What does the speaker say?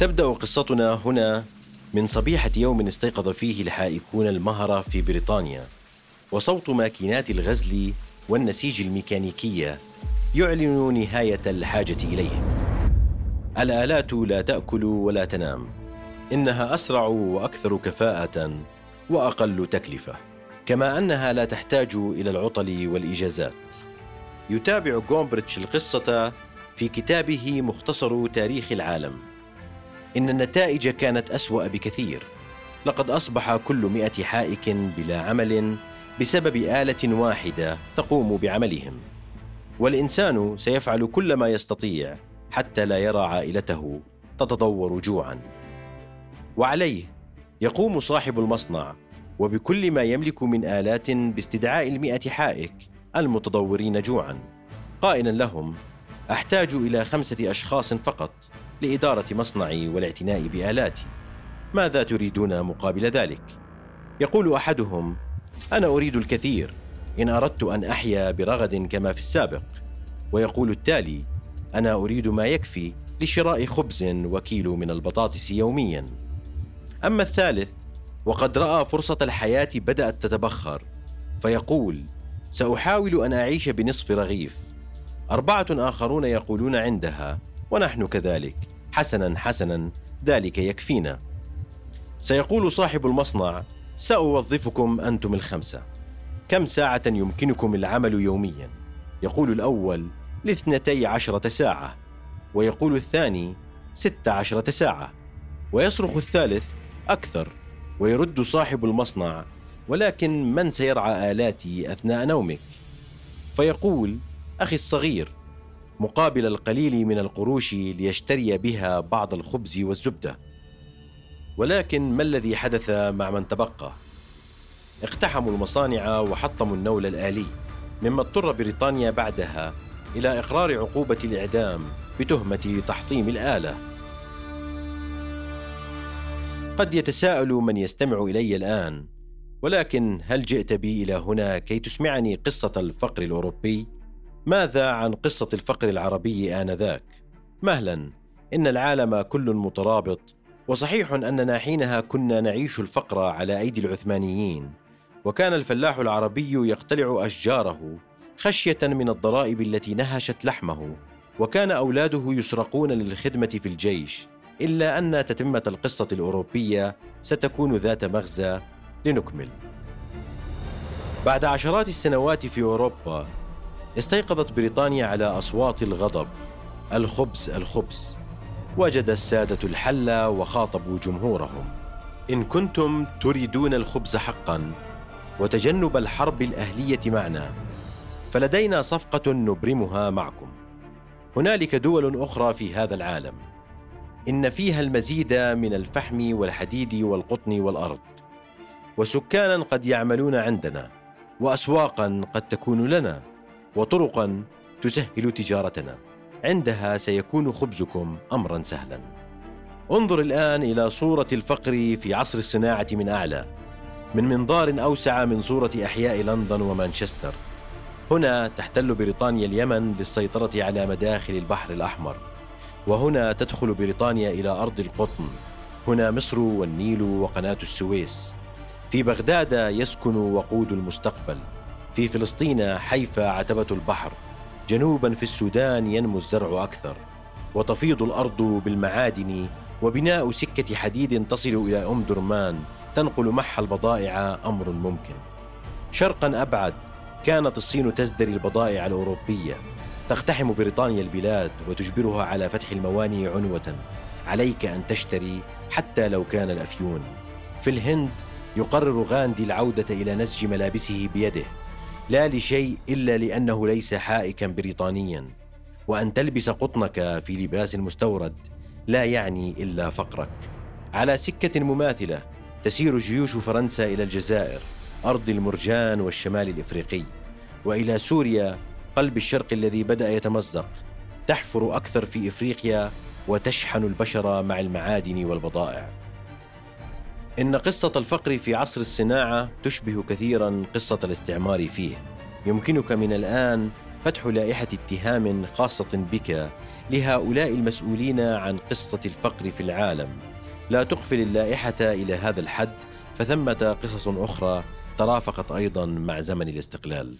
تبدأ قصتنا هنا من صبيحة يوم استيقظ فيه الحائكون المهرة في بريطانيا وصوت ماكينات الغزل والنسيج الميكانيكية يعلن نهاية الحاجة إليهم. الآلات لا تأكل ولا تنام إنها أسرع وأكثر كفاءة وأقل تكلفة كما أنها لا تحتاج إلى العطل والإجازات. يتابع جومبريتش القصة في كتابه مختصر تاريخ العالم. إن النتائج كانت أسوأ بكثير. لقد أصبح كل مئة حائك بلا عمل بسبب آلة واحدة تقوم بعملهم. والإنسان سيفعل كل ما يستطيع حتى لا يرى عائلته تتضور جوعا. وعليه يقوم صاحب المصنع وبكل ما يملك من آلات باستدعاء المئة حائك المتضورين جوعا. قائلا لهم أحتاج إلى خمسة أشخاص فقط. لإدارة مصنعي والاعتناء بآلاتي ماذا تريدون مقابل ذلك؟ يقول أحدهم أنا أريد الكثير. إن أردت أن أحيا برغد كما في السابق. ويقول التالي أنا أريد ما يكفي لشراء خبز وكيلو من البطاطس يوميا. أما الثالث وقد رأى فرصة الحياة بدأت تتبخر. فيقول سأحاول أن أعيش بنصف رغيف. أربعة آخرون يقولون عندها ونحن كذلك. حسنا حسنا ذلك يكفينا. سيقول صاحب المصنع سأوظفكم أنتم الخمسة. كم ساعة يمكنكم العمل يوميا؟ يقول الأول لاثنتي عشرة ساعة. ويقول الثاني ست عشرة ساعة. ويصرخ الثالث أكثر. ويرد صاحب المصنع ولكن من سيرعى آلاتي أثناء نومك؟ فيقول أخي الصغير مقابل القليل من القروش ليشتري بها بعض الخبز والزبدة ولكن ما الذي حدث مع من تبقى؟ اقتحموا المصانع وحطموا النول الآلي مما اضطر بريطانيا بعدها إلى إقرار عقوبة الإعدام بتهمة تحطيم الآلة قد يتساءل من يستمع إلي الآن ولكن هل جئت بي إلى هنا كي تسمعني قصة الفقر الأوروبي؟ ماذا عن قصة الفقر العربي آنذاك؟ مهلا إن العالم كل مترابط وصحيح أننا حينها كنا نعيش الفقر على أيدي العثمانيين وكان الفلاح العربي يقتلع أشجاره خشية من الضرائب التي نهشت لحمه وكان أولاده يسرقون للخدمة في الجيش إلا أن تتمة القصة الأوروبية ستكون ذات مغزى لنكمل بعد عشرات السنوات في أوروبا استيقظت بريطانيا على أصوات الغضب. الخبز الخبز. وجد السادة الحل وخاطبوا جمهورهم. إن كنتم تريدون الخبز حقا وتجنب الحرب الأهلية معنا فلدينا صفقة نبرمها معكم. هنالك دول أخرى في هذا العالم. إن فيها المزيد من الفحم والحديد والقطن والأرض. وسكانا قد يعملون عندنا وأسواقا قد تكون لنا. وطرقا تسهل تجارتنا. عندها سيكون خبزكم امرا سهلا. انظر الآن إلى صورة الفقر في عصر الصناعة من أعلى من منظار أوسع من صورة أحياء لندن ومانشستر. هنا تحتل بريطانيا اليمن للسيطرة على مداخل البحر الأحمر. وهنا تدخل بريطانيا إلى أرض القطن. هنا مصر والنيل وقناة السويس. في بغداد يسكن وقود المستقبل. في فلسطين حيفا عتبة البحر. جنوبا في السودان ينمو الزرع أكثر. وتفيض الأرض بالمعادن وبناء سكة حديد تصل إلى أم درمان تنقل مح البضائع أمر ممكن. شرقا أبعد كانت الصين تزدري البضائع الأوروبية. تقتحم بريطانيا البلاد وتجبرها على فتح الموانئ عنوة. عليك أن تشتري حتى لو كان الأفيون. في الهند يقرر غاندي العودة إلى نسج ملابسه بيده. لا لشيء إلا لأنه ليس حائكا بريطانيا. وأن تلبس قطنك في لباس مستورد لا يعني إلا فقرك. على سكة مماثلة تسير جيوش فرنسا إلى الجزائر أرض المرجان والشمال الإفريقي. وإلى سوريا قلب الشرق الذي بدأ يتمزق تحفر أكثر في إفريقيا وتشحن البشر مع المعادن والبضائع. إن قصة الفقر في عصر الصناعة تشبه كثيرا قصة الاستعمار فيه. يمكنك من الآن فتح لائحة اتهام خاصة بك لهؤلاء المسؤولين عن قصة الفقر في العالم لا تغفل اللائحة إلى هذا الحد فثمة قصص أخرى ترافقت أيضا مع زمن الاستقلال